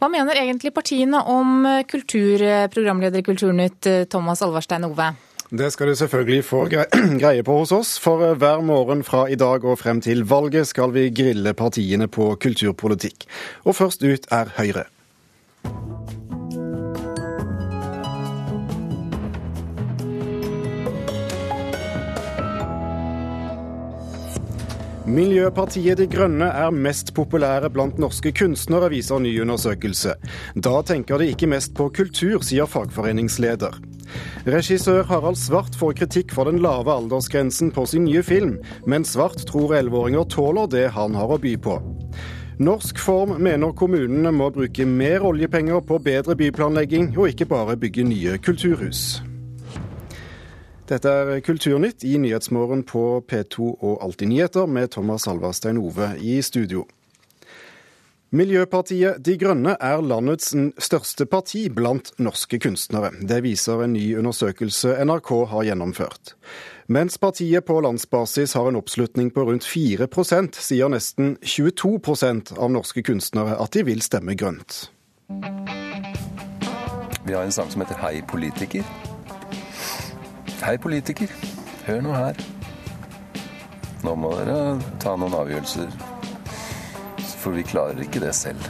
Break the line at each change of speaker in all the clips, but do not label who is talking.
Hva mener egentlig partiene om kultur, programleder i Kulturnytt, Thomas Alvarstein Ove?
Det skal du selvfølgelig få greie på hos oss, for hver morgen fra i dag og frem til valget skal vi grille partiene på kulturpolitikk. Og først ut er Høyre. Miljøpartiet De Grønne er mest populære blant norske kunstnere, viser ny undersøkelse. Da tenker de ikke mest på kultur, sier fagforeningsleder. Regissør Harald Svart får kritikk for den lave aldersgrensen på sin nye film, men Svart tror 11-åringer tåler det han har å by på. Norsk Form mener kommunene må bruke mer oljepenger på bedre byplanlegging, og ikke bare bygge nye kulturhus. Dette er Kulturnytt i Nyhetsmorgen på P2 og Alltid nyheter med Thomas Alvarstein Ove i studio. Miljøpartiet De Grønne er landets største parti blant norske kunstnere. Det viser en ny undersøkelse NRK har gjennomført. Mens partiet på landsbasis har en oppslutning på rundt 4% sier nesten 22% av norske kunstnere at de vil stemme grønt.
Vi har en sang som heter Hei politiker. Hei, politiker. Hør nå her. Nå må dere ta noen avgjørelser. For vi klarer ikke det selv.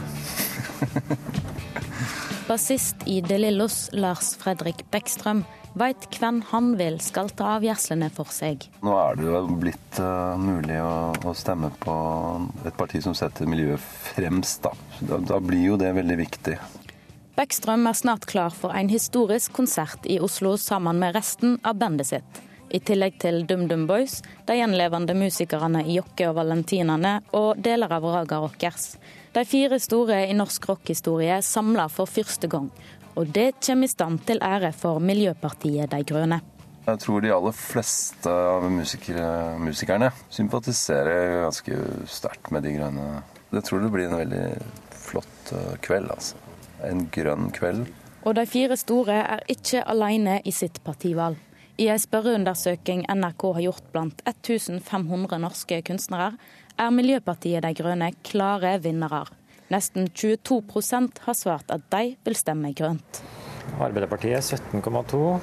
Bassist i De Lillos, Lars Fredrik Bekkstrøm, veit hvem han vil skal ta avgjørelsene for seg.
Nå er det jo blitt uh, mulig å, å, stemme på et parti som setter miljøet fremst, da. da. Da blir jo det veldig viktig.
Bekkstrøm er snart klar for en historisk konsert i Oslo sammen med resten av bandet sitt. I tillegg til DumDum Boys, de gjenlevende musikerne i Jokke og Valentinene og deler av Raga Rockers. De fire store i norsk rockhistorie samla for første gang. Og det kommer i stand til ære for Miljøpartiet De Grønne.
Jeg tror de aller fleste av musikere, musikerne sympatiserer ganske sterkt med De Grønne. Jeg tror det blir en veldig flott eh, kveld, altså en grønn kveld.
Og de fire store er ikke alene i sitt partivalg. I en spørreundersøking NRK har gjort blant 1500 norske kunstnere, er Miljøpartiet De Grønne klare vinnere. Nesten 22% har svart at de vil stemme grønt.
Arbeiderpartiet 17,2.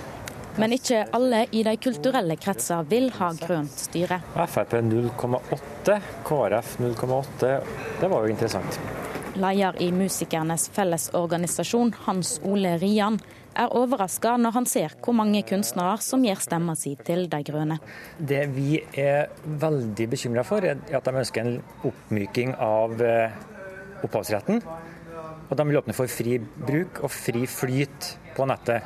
Men ikke alle i de kulturelle kretser vil ha grønt styre.
Frp 0,8, KrF 0,8. Det var jo interessant.
Leder i Musikernes Fellesorganisasjon, Hans Ole Rian, er overraska når han ser hvor mange kunstnere som gir stemma si til De grønne.
Det vi er veldig bekymra for, er at de ønsker en oppmyking av eh, opphavsretten. Og de vil åpne for fri bruk og fri flyt på nettet.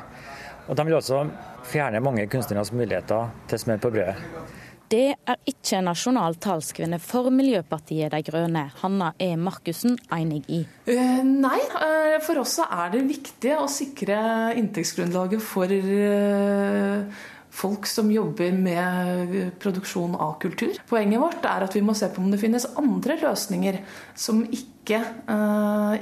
Og de vil også fjerne mange kunstneres muligheter til smør på brødet.
Det er ikke nasjonal talskvinne for Miljøpartiet De Grønne, Hanna E. Markussen, enig i?
Uh, nei, uh, for oss er det viktig å sikre inntektsgrunnlaget for uh, folk som jobber med produksjon av kultur. Poenget vårt er at vi må se på om det finnes andre løsninger som ikke,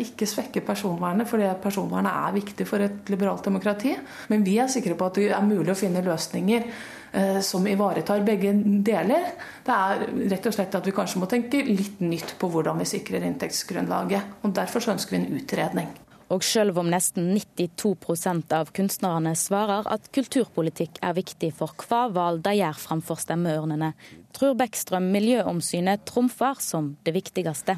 ikke svekker personvernet, fordi personvernet er viktig for et liberalt demokrati. Men vi er sikre på at det er mulig å finne løsninger Eh, som ivaretar begge deler. Det er rett og slett at vi kanskje må tenke litt nytt på hvordan vi sikrer inntektsgrunnlaget. og Derfor ønsker vi en utredning.
Og selv om nesten 92% av kunstnerne svarer at kulturpolitikk er viktig for hva valg de gjør framfor stemmeurnene, tror Bekkstrøm miljøomsynet trumfer som det viktigste.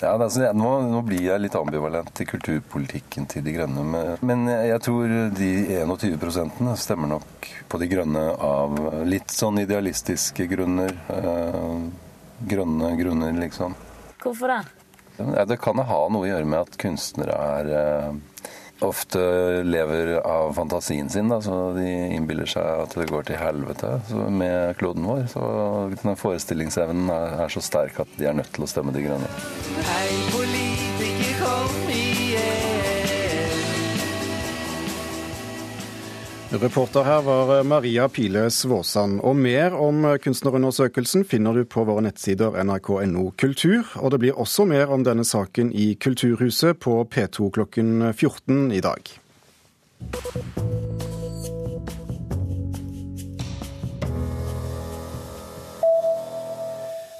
Ja, altså, nå, nå, blir jeg litt ambivalent til kulturpolitikken til De Grønne. Men jeg tror de 21% stemmer nok på De Grønne av litt sånn idealistiske grunner. Øh, grønne grunner, liksom.
Hvorfor det?
Ja, det kan ha noe å gjøre med at kunstnere er øh, ofte lever av fantasien sin. Da, så De innbiller seg at det går til helvete med kloden vår. Så denne Forestillingsevnen er, er, så sterk at de er nødt til å stemme De grønne. Hei, politiker, kom
Reporter her var Maria Pile Svåsand. Og mer om kunstnerundersøkelsen finner du på våre nettsider nrk.no kultur. Og det blir også mer om denne saken i Kulturhuset på P2 klokken 14 i dag.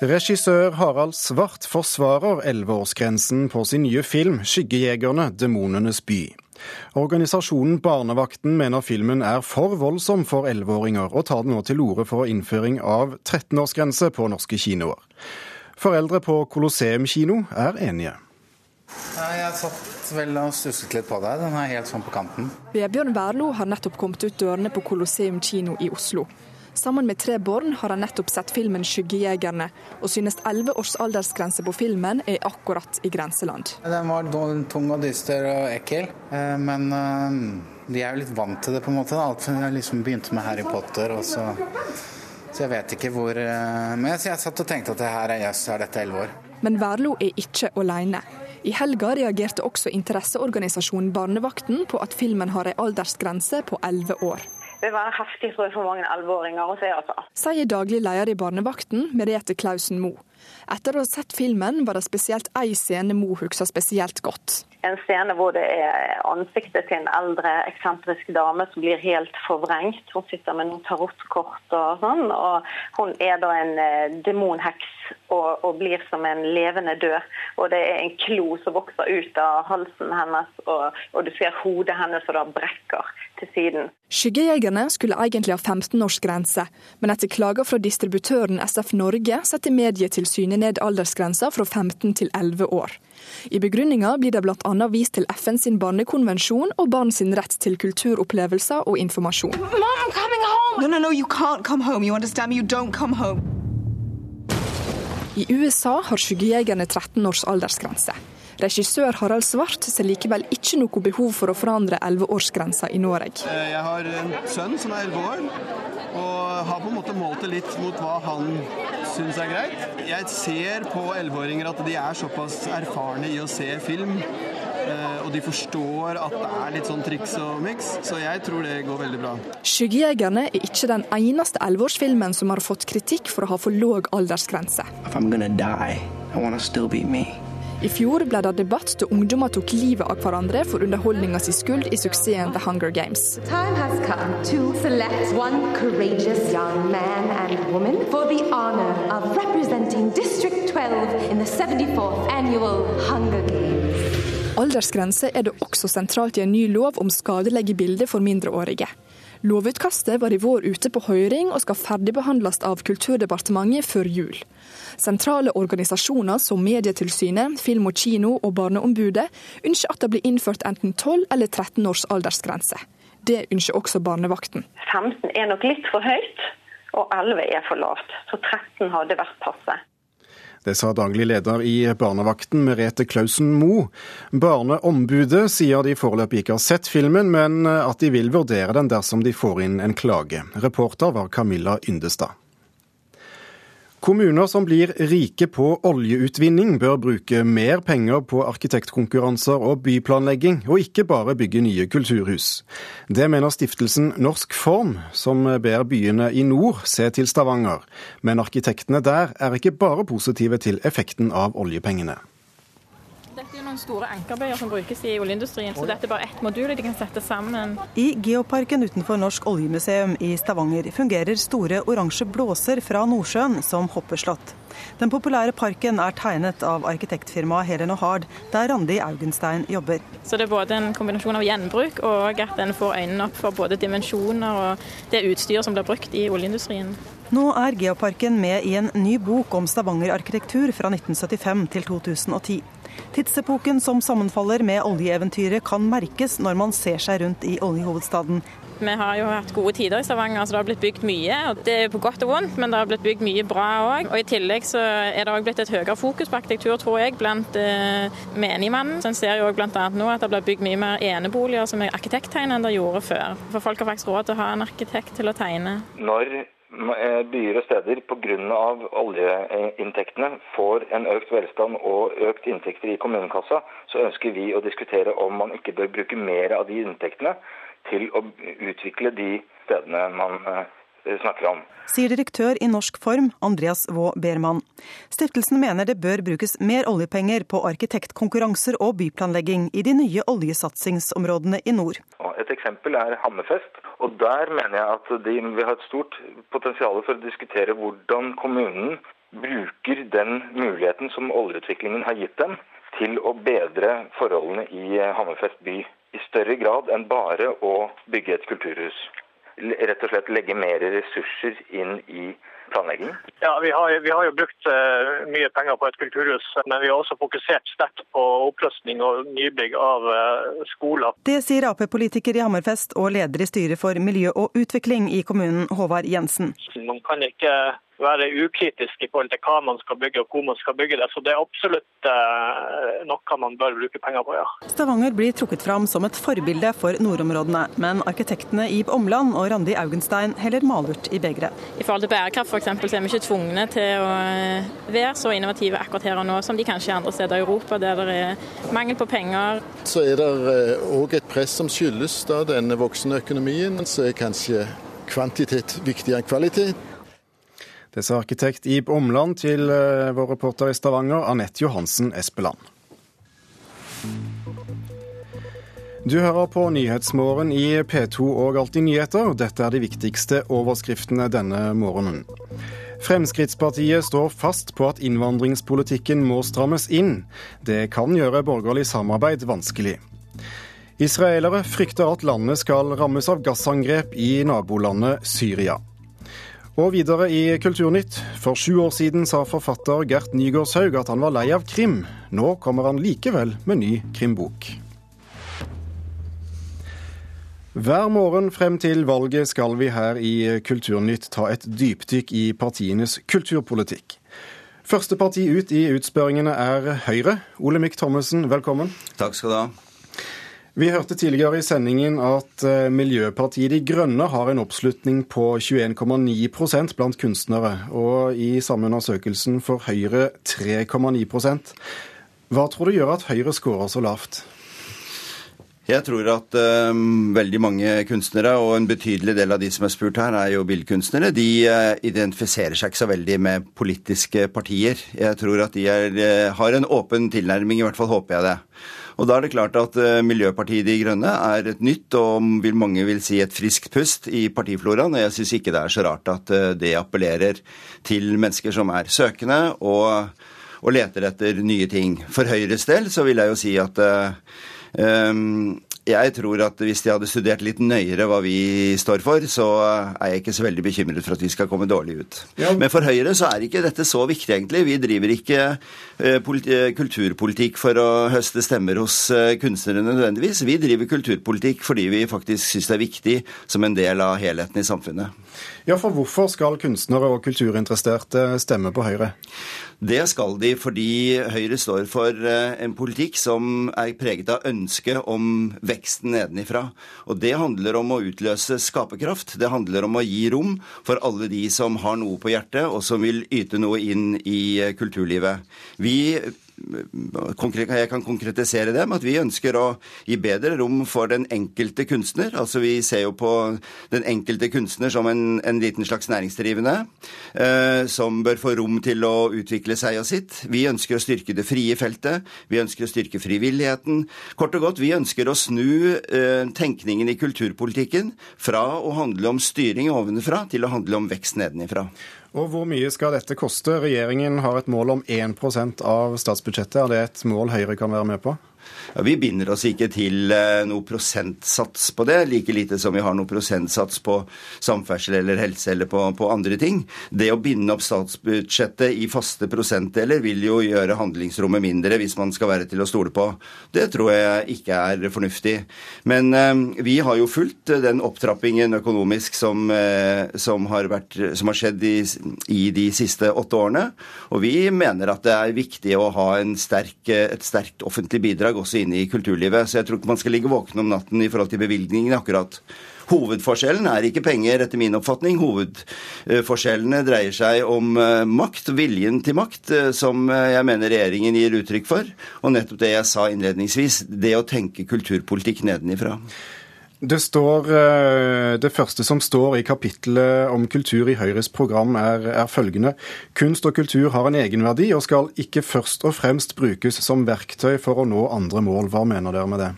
Regissør Harald Svart forsvarer elleveårsgrensen på sin nye film 'Skyggejegerne demonenes by'. Organisasjonen Barnevakten mener filmen er for voldsom for elleveåringer, og tar nå til orde for innføring av 13-årsgrense på norske kinoer. Foreldre på Colosseum kino er enige.
Jeg satt vel og stusset litt på deg. Den er helt sånn på kanten.
Vebjørn Wærlo har nettopp kommet ut dørene på Colosseum kino i Oslo. Sammen med tre barn har han nettopp sett filmen 'Skyggejegerne', og synes elleve års aldersgrense på filmen er akkurat i grenseland.
Den var tung og dyster og ekkel, eh, men eh, de er jo litt vant til det, på en måte. Alt jeg liksom begynte med Harry Potter, og så Så jeg vet ikke hvor eh, Men jeg satt og tenkte at det her er jøss, er dette elleve år.
Men Verlo er ikke alene. I helga reagerte også interesseorganisasjonen Barnevakten på at filmen har en aldersgrense på elleve år
vil være heftig tror jeg, for mange alvorlinger å se. altså.
Sier daglig leder i Barnevakten, Merete Klausen Mo. Etter å ha sett filmen, var det spesielt ei scene Mo husker spesielt godt.
En scene hvor det er ansiktet til en eldre, eksentrisk dame som blir helt forvrengt. Hun sitter med noen tarotkort og sånn. og Hun er da en eh, demonheks og, og, blir som en levende død. Og det er en klo som vokser ut av halsen hennes, og, og du ser hodet hennes som da brekker til siden.
Skyggejegerne skulle egentlig ha 15-årsgrense, men etter klager fra distributøren SF Norge setter Medietilsynet ned aldersgrensa fra 15 til 11 år. I begrunninga blir det bl.a. vist til FN sin barnekonvensjon og barn sin rett til kulturopplevelser og informasjon. Mom, no, no, no, I USA har skyggejegerne 13 års aldersgrense. Regissør Harald Svart ser likevel ikke noe behov for å forandre 11-årsgrensa i Norge.
Eh, jeg har en sønn som er 11 år, og har på en måte målt det litt mot hva han syns er greit. Jeg ser på 11-åringer at de er såpass erfarne i å se film. Eh, og de forstår at det er litt sånn triks og miks, så jeg tror det går veldig bra.
'Skyggejegerne' er ikke den eneste 11-årsfilmen som har fått kritikk for å ha for låg aldersgrense. If I'm die, I wanna still be me. I fjor ble det debatt da ungdommer tok livet av hverandre for underholdninga si skyld i suksessen The Hunger Games. Time has come to select one courageous young man and woman for the honor of representing District 12 in the 74th annual Hunger Games. Aldersgrense er det også sentralt i en ny lov om skadelegge bilder for mindreårige. Lovutkastet var i vår ute på høring og skal ferdigbehandles av Kulturdepartementet før jul. Sentrale organisasjoner som Medietilsynet, Film og Kino og Barneombudet ønsker at det blir innført enten 12 eller 13 års aldersgrense. Det ønsker også Barnevakten.
15 er nok litt for høyt, og 11 er for lavt. Så 13 hadde vært passe.
Det sa daglig leder i Barnevakten, Merete Klausen Mo. Barneombudet sier de foreløpig ikke har sett filmen, men at de vil vurdere den dersom de får inn en klage. Reporter var Camilla Yndestad. Kommuner som blir rike på oljeutvinning, bør bruke mer penger på arkitektkonkurranser og byplanlegging, og ikke bare bygge nye kulturhus. Det mener stiftelsen Norsk Form, som ber byene i nord se til Stavanger. Men arkitektene der er ikke bare positive til effekten av oljepengene.
Noen store ankerbøyer som brukes i oljeindustrien, så dette er bare ett modul de kan sette sammen.
I Geoparken utenfor Norsk oljemuseum i Stavanger fungerer store oransje blåser fra Nordsjøen som hoppeslott. Den populære parken er tegnet av arkitektfirmaet Helen og Hard, der Randi Augenstein jobber.
Så Det er både en kombinasjon av gjenbruk og at en får øynene opp for både dimensjoner og det utstyret som blir brukt i oljeindustrien.
Nå er Geoparken med i en ny bok om Stavanger-arkitektur fra 1975 til 2010. Tidsepoken som sammenfaller med oljeeventyret kan merkes når man ser seg rundt i oljehovedstaden.
Vi har jo hatt gode tider i Stavanger, så det har blitt bygd mye. og Det er på godt og vondt, men det har blitt bygd mye bra òg. Og I tillegg så er det òg blitt et høyere fokus på arkitektur, tror jeg, blant eh, menigmannen. Så En ser jo bl.a. nå at det blir bygd mye mer eneboliger som er arkitekttegnet enn det gjorde før. For folk har faktisk råd til å ha en arkitekt til å tegne.
Når Eh, byer og steder pga. oljeinntektene får en økt velstand og økt inntekter i kommunekassa, så ønsker vi å diskutere om man ikke bør bruke mer av de inntektene til å utvikle de stedene man eh, snakker om.
Sier direktør i Norsk Form, Andreas Vaa Berman. Stiftelsen mener det bør brukes mer oljepenger på arkitektkonkurranser og byplanlegging i de nye oljesatsingsområdene i nord.
Et eksempel er Hammerfest. Og Der mener jeg at de vil ha et stort potensial for å diskutere hvordan kommunen bruker den muligheten som oljeutviklingen har gitt dem, til å bedre forholdene i Hammerfest by. I større grad enn bare å bygge et kulturhus. Rett og slett legge mer ressurser inn i planlegging?
Ja, vi har, vi har jo brukt uh, mye penger på et kulturhus, men vi har også fokusert sterkt på opprustning og nybygg av uh, skoler.
Det sier Ap-politiker i Hammerfest og leder i styret for miljø og utvikling i kommunen, Håvard Jensen.
Man kan ikke være ukritisk i forhold til hva man skal bygge og hvor man skal bygge det. Så det er absolutt eh, noe man bør bruke penger på, ja.
Stavanger blir trukket fram som et forbilde for nordområdene, men arkitektene Ib Omland og Randi Augenstein heller malurt i begeret.
I forhold til bærekraft f.eks. så er vi ikke tvungne til å eh, være så innovative akkurat her og nå som de kanskje er andre steder i Europa, der det er mangel på penger.
Så er det òg eh, et press som skyldes da denne voksende økonomien, så er kanskje kvantitet viktigere enn kvalitet.
Det sa arkitekt Ib Omland til eh, vår reporter i Stavanger, Anette Johansen Espeland. Du hører på Nyhetsmorgen i P2 og Alltid nyheter. Dette er de viktigste overskriftene denne morgenen. Fremskrittspartiet står fast på at innvandringspolitikken må strammes inn. Det kan gjøre borgerlig samarbeid vanskelig. Israelere frykter at landet skal rammes av gassangrep i nabolandet Syria. Og videre i Kulturnytt. For sju år siden sa forfatter Gert Nygaardshaug at han var lei av krim. Nå kommer han likevel med ny krimbok. Hver morgen frem til valget skal vi her i Kulturnytt ta et dypdykk i partienes kulturpolitikk. Første parti ut i utspørringene er Høyre. Olemic Thommessen, velkommen.
Takk skal du ha.
Vi hørte tidligere i sendingen at eh, Miljøpartiet De Grønne har en oppslutning på 21,9% blant kunstnere, og i samme undersøkelsen får Høyre 3,9% Hva tror du gjør at Høyre skårer så lavt?
Jeg tror at um, veldig mange kunstnere, og en betydelig del av de som er spurt her, er jo billedkunstnere, de uh, identifiserer seg ikke så veldig med politiske partier. Jeg tror at de er, uh, har en åpen tilnærming, i hvert fall håper jeg det. Og da er det klart at uh, Miljøpartiet De Grønne er et nytt og vil mange vil si et friskt pust i partifloraen. Og jeg syns ikke det er så rart at uh, det appellerer til mennesker som er søkende og, og, leter etter nye ting. For Høyres del så vil jeg jo si at uh, jeg tror at hvis de hadde studert litt nøyere hva vi står for, så er jeg ikke så veldig bekymret for at vi skal komme dårlig ut. Ja. Men for Høyre så er ikke dette så viktig, egentlig. Vi driver ikke uh, kulturpolitikk for å høste stemmer hos uh, kunstnere nødvendigvis. Vi driver kulturpolitikk fordi vi faktisk syns det er viktig som en del av helheten i samfunnet.
Ja, for hvorfor skal kunstnere og kulturinteresserte stemme på Høyre?
Det skal de fordi Høyre står for eh, en politikk som er preget av ønsket om veksten nedenifra. Og det handler om å utløse skaperkraft. Det handler om å gi rom for alle de som har noe på hjertet, og som vil yte noe inn i eh, kulturlivet. Vi jeg kan konkretisere det med at vi ønsker å gi bedre rom for den enkelte kunstner. Altså Vi ser jo på den enkelte kunstner som en, en liten slags næringsdrivende, eh, som bør få rom til å utvikle seg og sitt. Vi ønsker å styrke det frie feltet. Vi ønsker å styrke frivilligheten. Kort og godt, vi ønsker å snu eh, tenkningen i kulturpolitikken fra å handle om styring ovenfra til å handle om vekst nedenifra.
Og Hvor mye skal dette koste? Regjeringen har et mål om 1% av statsbudsjettet. Er det et mål Høyre kan være med på?
Vi binder oss ikke til eh, noe prosentsats på det, like lite som vi har noe prosentsats på samferdsel eller helse eller på, på, andre ting. Det å binde opp statsbudsjettet i faste prosentdeler vil jo gjøre handlingsrommet mindre hvis man skal være til å stole på. Det tror jeg ikke er fornuftig. Men eh, vi har jo fulgt den opptrappingen økonomisk som, eh, som, har, vært, som har, skjedd i, i, de siste åtte årene, og vi mener at det er viktig å ha sterk, et sterkt offentlig bidrag også inne i kulturlivet. Så jeg tror ikke man skal ligge våken om natten i forhold til bevilgningene akkurat. Hovedforskjellen er ikke penger, etter min oppfatning. Hovedforskjellene dreier seg om eh, makt, viljen til makt, eh, som eh, jeg mener regjeringen gir uttrykk for. Og nettopp det jeg sa innledningsvis, det å tenke kulturpolitikk nedenifra.
Det, står, det første som står i kapittelet om kultur i Høyres program, er, er, følgende. Kunst og kultur har en egenverdi og skal ikke først og fremst brukes som verktøy for å nå andre mål. Hva mener dere med det?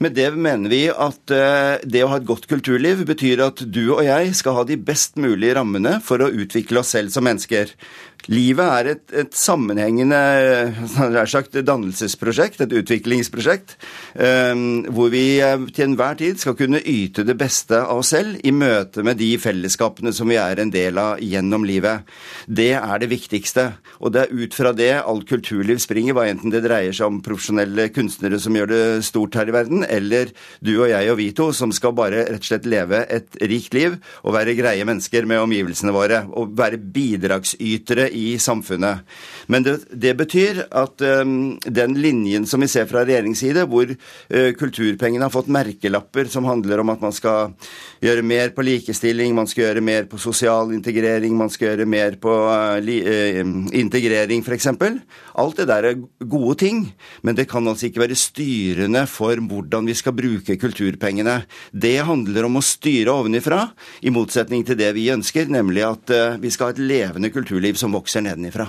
Med det mener vi at eh, det å ha et godt kulturliv betyr at du og jeg skal ha de best mulige rammene for å utvikle oss selv som mennesker. Livet er et, et sammenhengende sagt, dannelsesprosjekt, et utviklingsprosjekt, eh, hvor vi eh, til enhver tid skal kunne yte det beste av oss selv i møte med de fellesskapene som vi er en del av gjennom livet. Det er det viktigste. Og det er ut fra det alt kulturliv springer, hva enten det dreier seg om profesjonelle kunstnere som gjør det stort her i verden, eller du og jeg og vi to som skal bare rett og slett leve et rikt liv og være greie mennesker med omgivelsene våre. Og være bidragsytere i samfunnet. Men det, det betyr at um, den linjen som vi ser fra regjeringsside, hvor uh, kulturpengene har fått merkelapper som handler om at man skal gjøre mer på likestilling, man skal gjøre mer på sosial integrering, man skal gjøre mer på uh, li, uh, integrering f.eks. Alt det der er gode ting, men det kan altså ikke være styrende for hvordan vi skal bruke kulturpengene. Det handler om å styre ovenifra, i motsetning til det vi ønsker, nemlig at vi skal ha et levende kulturliv som vokser nedenifra.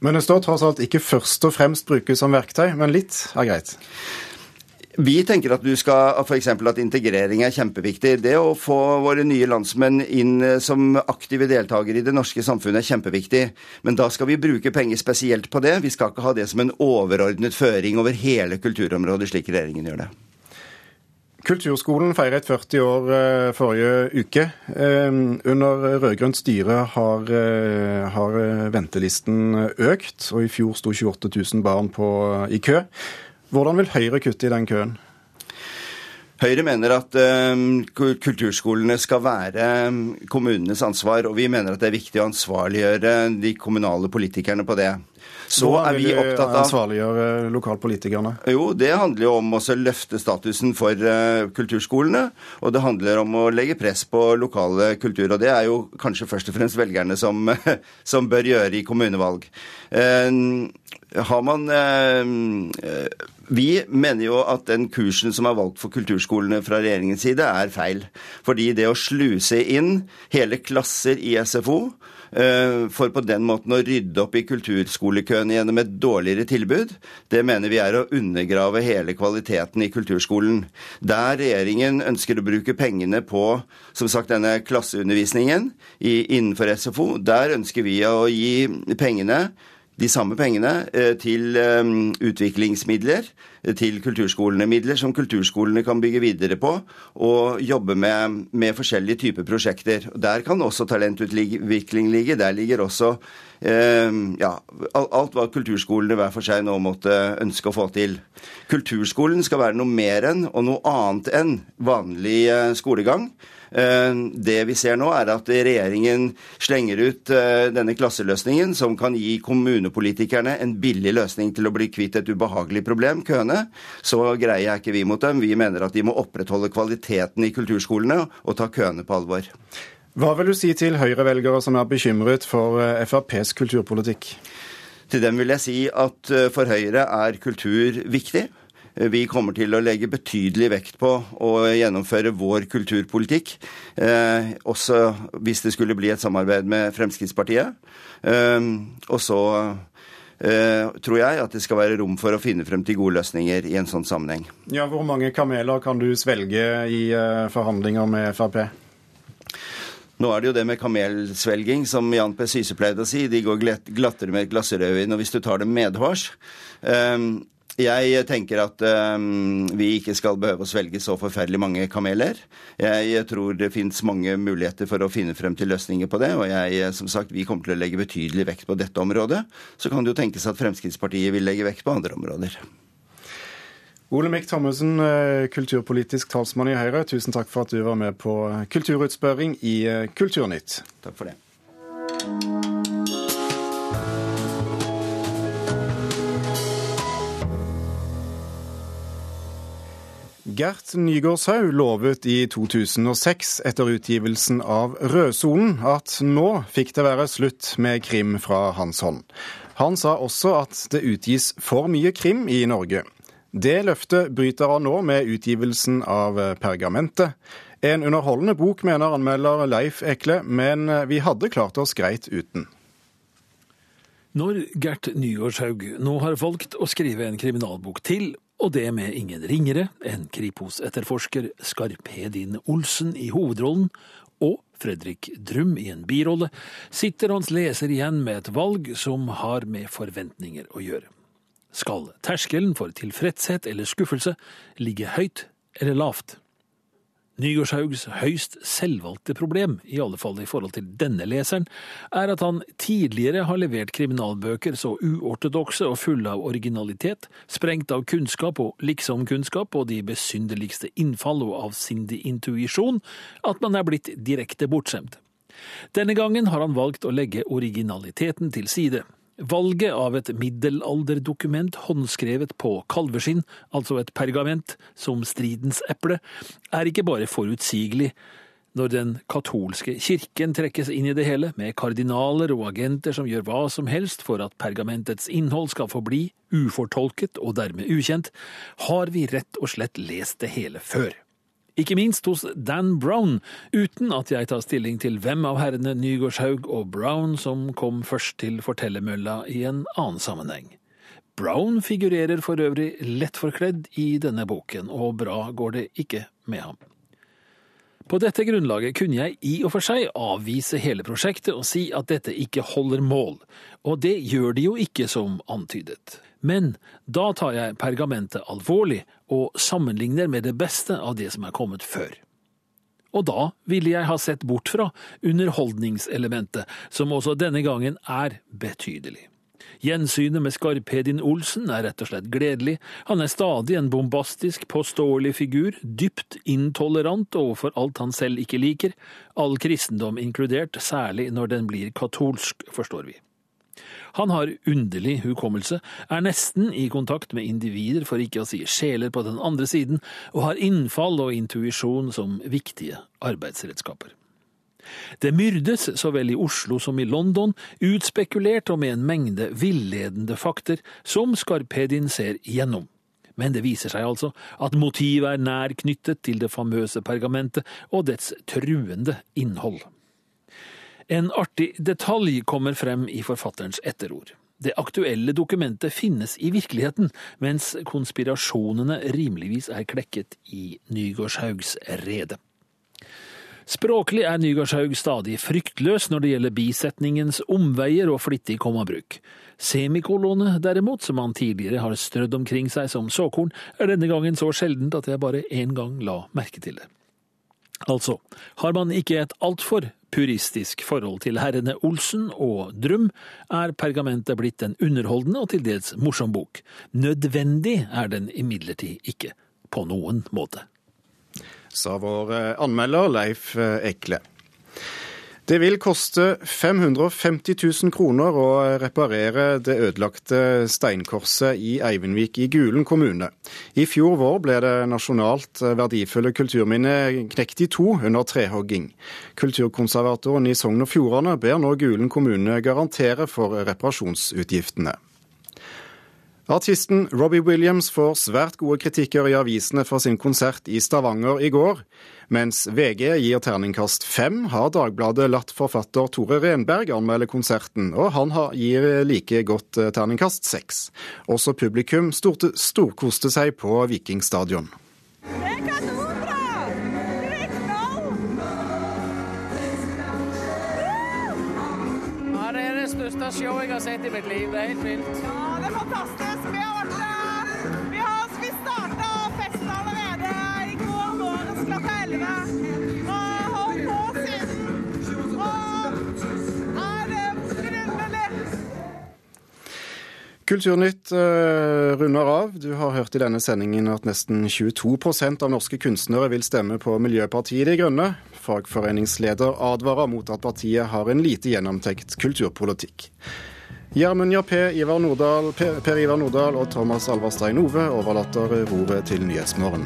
Men det står tross alt ikke først og fremst brukes som verktøy, men litt er greit?
Vi tenker at du skal, f.eks. at integrering er kjempeviktig. Det å få våre nye landsmenn inn eh, som aktive deltakere i det norske samfunnet er kjempeviktig. Men da skal vi bruke penger spesielt på det. Vi skal ikke ha det som en overordnet føring over hele kulturområdet, slik regjeringen gjør det.
Kulturskolen feiret 40 år eh, forrige uke. Eh, under rød-grønt styre har, eh, har, ventelisten økt, og i fjor sto 28 000 barn på, i kø. Hvordan vil Høyre kutte i den køen?
Høyre mener at kulturskolene skal være kommunenes ansvar, og vi mener at det er viktig å ansvarliggjøre de kommunale politikerne på det.
Så er vi opptatt av ansvarliggjøre lokalpolitikerne?
Jo, det handler jo om å løfte statusen for uh, kulturskolene. Og det handler om å legge press på lokale kultur. Og det er jo kanskje først og fremst velgerne som, som bør gjøre i kommunevalg. Uh, har man uh, vi mener jo at den kursen som er valgt for kulturskolene fra regjeringens side, er feil. Fordi det å sluse inn hele klasser i SFO Eh, for på den måten å rydde opp i kulturskolekøene gjennom et dårligere tilbud, det mener vi er å undergrave hele kvaliteten i kulturskolen. Der regjeringen ønsker å bruke pengene på som sagt, denne klasseundervisningen innenfor SFO, der ønsker vi å gi pengene de samme pengene eh, til eh, utviklingsmidler, eh, til kulturskolene. Midler som kulturskolene kan bygge videre på og jobbe med, med forskjellige typer prosjekter. Der kan også talentutvikling ligge. Der ligger også ja, alt hva kulturskolene hver for seg nå måtte ønske å få til. Kulturskolen skal være noe mer enn og noe annet enn vanlig skolegang. Eh, det vi ser nå, er at regjeringen slenger ut eh, denne klasseløsningen, som kan gi kommunepolitikerne en billig løsning til å bli kvitt et ubehagelig problem, køene. Så greier jeg ikke vi mot dem. Vi mener at de må opprettholde kvaliteten i kulturskolene og ta køene på alvor.
Hva vil du si til Høyre-velgere som er bekymret for eh, FrPs kulturpolitikk?
Til dem vil jeg si at for Høyre er kultur viktig. Vi kommer til å legge betydelig vekt på å gjennomføre vår kulturpolitikk, eh, også hvis det skulle bli et samarbeid med Fremskrittspartiet. Eh, og så eh, tror jeg at det skal være rom for å finne frem til gode løsninger i en sånn sammenheng.
Ja, Hvor mange kameler kan du svelge i eh, forhandlinger med Frp?
Nå er det jo det med kamelsvelging, som Jan P. Syse pleide å si. De går glattere med et glass rødvin, og hvis du tar det medhårs. Um, jeg tenker at um, vi ikke skal behøve å svelge så forferdelig mange kameler. Jeg tror det fins mange muligheter for å finne frem til løsninger på det. Og jeg, som sagt, vi kommer til å legge betydelig vekt på dette området. Så kan det jo tenkes at Fremskrittspartiet vil legge vekt på andre områder.
Olemic Thommessen, eh, kulturpolitisk talsmann i Høyre, tusen takk for at du var med på Kulturutspørring i eh, Kulturnytt.
Takk for det.
Gert Nygaardshaug lovet i 2006, etter utgivelsen av Rødsonen, at nå fikk det være slutt med krim fra hans hånd. Han sa også at det utgis for mye krim i Norge. Det løftet bryter han nå med utgivelsen av Pergamentet. En underholdende bok, mener anmelder Leif Ekle, men vi hadde klart oss greit uten.
Når Gert Nygaardshaug nå har valgt å skrive en kriminalbok til, og det med ingen ringere enn Kripos-etterforsker Skarphedin Olsen i hovedrollen, og Fredrik Drum i en birolle, sitter hans leser igjen med et valg som har med forventninger å gjøre. Skal terskelen for tilfredshet eller skuffelse ligge høyt eller lavt? Nygårdshaugs høyst selvvalgte problem, i alle fall i forhold til denne leseren, er at han tidligere har levert kriminalbøker så uortodokse og fulle av originalitet, sprengt av kunnskap og liksom-kunnskap og de besynderligste innfall og avsindig intuisjon, at man er blitt direkte bortskjemt. Denne gangen har han valgt å legge originaliteten til side. Valget av et middelalderdokument håndskrevet på kalveskinn, altså et pergament, som stridens eple, er ikke bare forutsigelig når den katolske kirken trekkes inn i det hele, med kardinaler og agenter som gjør hva som helst for at pergamentets innhold skal forbli ufortolket og dermed ukjent, har vi rett og slett lest det hele før ikke minst hos Dan Brown, uten at jeg tar stilling til hvem av herrene Nygårdshaug og Brown som kom først til fortellermølla i en annen sammenheng. Brown figurerer for øvrig lettforkledd i denne boken, og bra går det ikke med ham. På dette grunnlaget kunne jeg i og for seg avvise hele prosjektet og si at dette ikke holder mål, og det gjør de jo ikke som antydet. Men da tar jeg pergamentet alvorlig og sammenligner med det beste av det som er kommet før. Og da ville jeg ha sett bort fra underholdningselementet, som også denne gangen er betydelig. Gjensynet med Skarphedin Olsen er rett og slett gledelig, han er stadig en bombastisk, påståelig figur, dypt intolerant overfor alt han selv ikke liker, all kristendom inkludert, særlig når den blir katolsk, forstår vi. Han har underlig hukommelse, er nesten i kontakt med individer, for ikke å si sjeler på den andre siden, og har innfall og intuisjon som viktige arbeidsredskaper. Det myrdes så vel i Oslo som i London, utspekulert og med en mengde villedende fakter som Skarpedin ser gjennom. Men det viser seg altså at motivet er nær knyttet til det famøse pergamentet og dets truende innhold. En artig detalj kommer frem i forfatterens etterord. Det aktuelle dokumentet finnes i virkeligheten, mens konspirasjonene rimeligvis er klekket i Nygårdshaugs rede. Språklig er Nygårdshaug stadig fryktløs når det gjelder bisetningens omveier og flittig kommabruk. Semikolonet derimot, som han tidligere har strødd omkring seg som såkorn, er denne gangen så sjeldent at jeg bare én gang la merke til det. Altså, har man ikke et altfor puristisk forhold til herrene Olsen og Drum, er pergamentet blitt en underholdende og til dels morsom bok. Nødvendig er den imidlertid ikke, på noen måte.
Sa vår eh, anmelder Leif eh, Ekle. Det vil koste 550 000 kroner å reparere det ødelagte steinkorset i Eivindvik i Gulen kommune. I fjor vår ble det nasjonalt verdifulle kulturminnet knekt i to under trehogging. Kulturkonservatoren i Sogn og Fjordane ber nå Gulen kommune garantere for reparasjonsutgiftene. Artisten Robbie Williams får svært gode kritikker i avisene for sin konsert i Stavanger i går. Mens VG gir terningkast fem, har Dagbladet latt forfatter Tore Renberg anmelde konserten, og han gir like godt eh, terningkast seks. Også publikum storkoste seg på Vikingstadion. Det er
største showet jeg har sett i mitt liv. Det er helt vilt.
Ja, det er fantastisk. Vi har vært Vi har vi starta festen allerede i går morges klokka 11. Og holdt på siden. Og er det forunderlig.
Kulturnytt uh, runder av. Du har hørt i denne sendingen at nesten 22% av norske kunstnere vil stemme på Miljøpartiet De Grønne. Fagforeningsleder advarer mot at partiet har en lite gjennomtenkt kulturpolitikk. Gjermund Jappé, Ivar Nordahl, Per Ivar Nordahl og Thomas Alvarstein Ove overlater roret til Nyhetsmorgen.